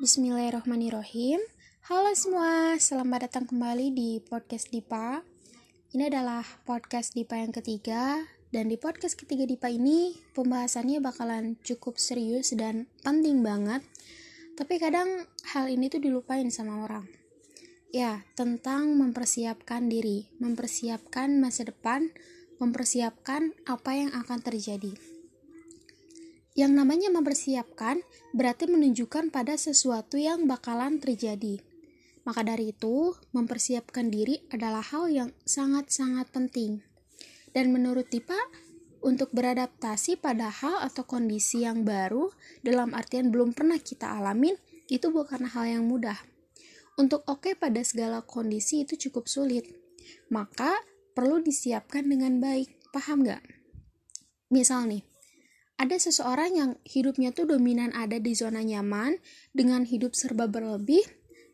Bismillahirrahmanirrahim. Halo semua, selamat datang kembali di podcast Dipa. Ini adalah podcast Dipa yang ketiga, dan di podcast ketiga Dipa ini pembahasannya bakalan cukup serius dan penting banget. Tapi kadang hal ini tuh dilupain sama orang. Ya, tentang mempersiapkan diri, mempersiapkan masa depan, mempersiapkan apa yang akan terjadi. Yang namanya mempersiapkan berarti menunjukkan pada sesuatu yang bakalan terjadi. Maka dari itu, mempersiapkan diri adalah hal yang sangat-sangat penting. Dan menurut Tipa, untuk beradaptasi pada hal atau kondisi yang baru dalam artian belum pernah kita alamin, itu bukan hal yang mudah. Untuk oke okay pada segala kondisi itu cukup sulit. Maka perlu disiapkan dengan baik. Paham nggak? Misal nih, ada seseorang yang hidupnya tuh dominan ada di zona nyaman dengan hidup serba berlebih,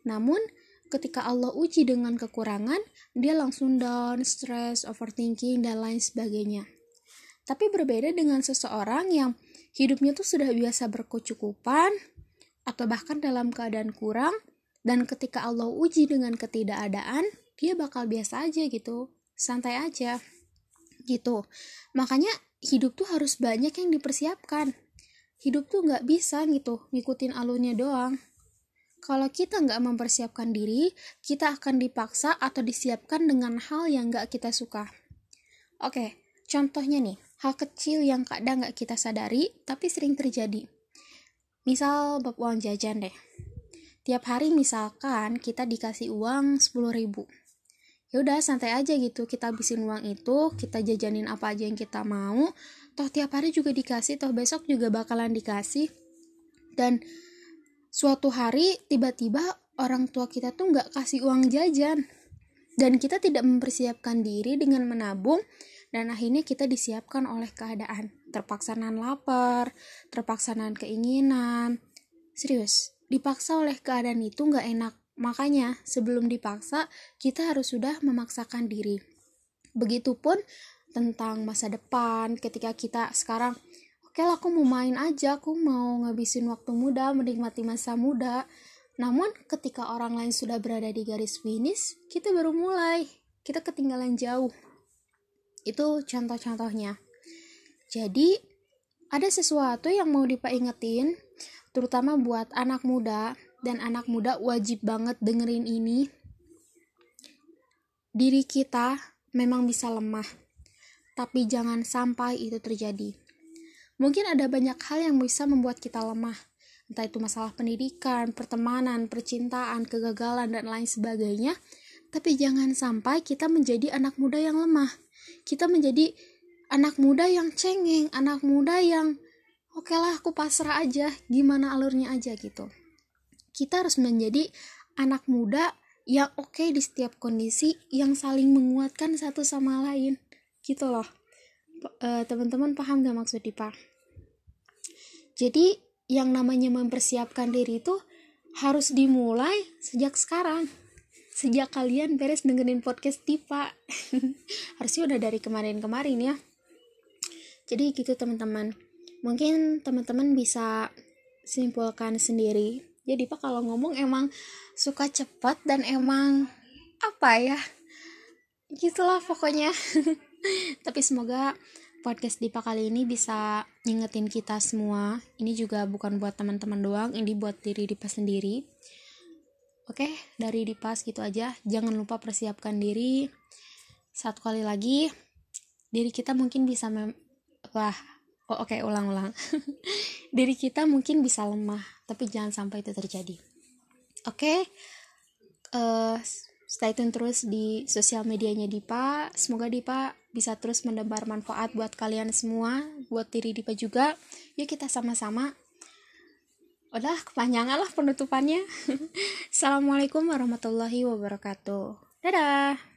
namun ketika Allah uji dengan kekurangan, dia langsung down, stress, overthinking, dan lain sebagainya. Tapi berbeda dengan seseorang yang hidupnya tuh sudah biasa berkecukupan, atau bahkan dalam keadaan kurang, dan ketika Allah uji dengan ketidakadaan, dia bakal biasa aja gitu, santai aja gitu. Makanya hidup tuh harus banyak yang dipersiapkan. Hidup tuh nggak bisa gitu ngikutin alurnya doang. Kalau kita nggak mempersiapkan diri kita akan dipaksa atau disiapkan dengan hal yang nggak kita suka. Oke contohnya nih hal kecil yang kadang nggak kita sadari tapi sering terjadi. Misal bab uang jajan deh. Tiap hari misalkan kita dikasih uang 10 ribu ya udah santai aja gitu. Kita habisin uang itu kita jajanin apa aja yang kita mau. Toh tiap hari juga dikasih toh besok juga bakalan dikasih. Dan suatu hari tiba-tiba orang tua kita tuh nggak kasih uang jajan. Dan kita tidak mempersiapkan diri dengan menabung dan akhirnya kita disiapkan oleh keadaan. Terpaksa nan lapar terpaksa nan keinginan. Serius dipaksa oleh keadaan itu nggak enak Makanya, sebelum dipaksa, kita harus sudah memaksakan diri. Begitupun tentang masa depan, ketika kita sekarang, oke okay aku mau main aja, aku mau ngabisin waktu muda, menikmati masa muda. Namun, ketika orang lain sudah berada di garis finish, kita baru mulai. Kita ketinggalan jauh. Itu contoh-contohnya. Jadi, ada sesuatu yang mau dipaingetin, terutama buat anak muda dan anak muda wajib banget dengerin ini. Diri kita memang bisa lemah, tapi jangan sampai itu terjadi. Mungkin ada banyak hal yang bisa membuat kita lemah, entah itu masalah pendidikan, pertemanan, percintaan, kegagalan, dan lain sebagainya. Tapi jangan sampai kita menjadi anak muda yang lemah. Kita menjadi anak muda yang cengeng, anak muda yang oke okay lah aku pasrah aja, gimana alurnya aja gitu kita harus menjadi anak muda yang oke okay di setiap kondisi yang saling menguatkan satu sama lain. Gitu loh. Uh, teman-teman paham gak maksud Dipa? Jadi yang namanya mempersiapkan diri itu harus dimulai sejak sekarang. Sejak kalian beres dengerin podcast Dipa. Harusnya udah dari kemarin-kemarin ya. Jadi gitu teman-teman. Mungkin teman-teman bisa simpulkan sendiri jadi pak kalau ngomong emang suka cepat dan emang apa ya gitulah pokoknya. Tapi semoga podcast Dipa kali ini bisa ngingetin kita semua. Ini juga bukan buat teman-teman doang ini buat diri Dipa sendiri. Oke dari Dipa gitu aja. Jangan lupa persiapkan diri. Satu kali lagi diri kita mungkin bisa mem oh, oke okay, ulang-ulang. Diri kita mungkin bisa lemah tapi jangan sampai itu terjadi. Oke okay? uh, eh, stay tune terus di sosial medianya Dipa. Semoga Dipa bisa terus mendebar manfaat buat kalian semua buat diri Dipa juga. Yuk kita sama-sama. Udah kepanjangan lah penutupannya. Assalamualaikum warahmatullahi wabarakatuh. Dadah